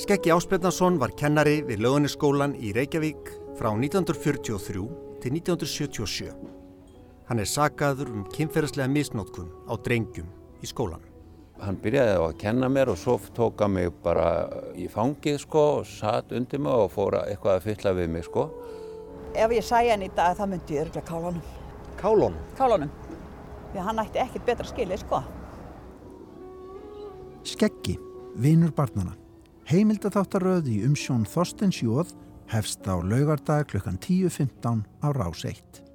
Skeggi Áspjarnason var kennari við lögunisskólan í Reykjavík frá 1943 til 1977. Hann er sagaður um kynferðslega misnótkun á drengjum í skólan. Hann byrjaði að kenna mér og svo tók hann mig bara í fangið sko og satt undir mig og fór eitthvað að fylla við mig sko. Ef ég sæði hann í dag það myndi ég örgla kálunum. Kálunum? Kálunum. Því hann ætti ekkert betra skilið sko. Skeggi, vinur barnana. Heimildatháttaröð í umsjón Þorstens Jóð hefst á laugardag klukkan 10.15 á Rás 1.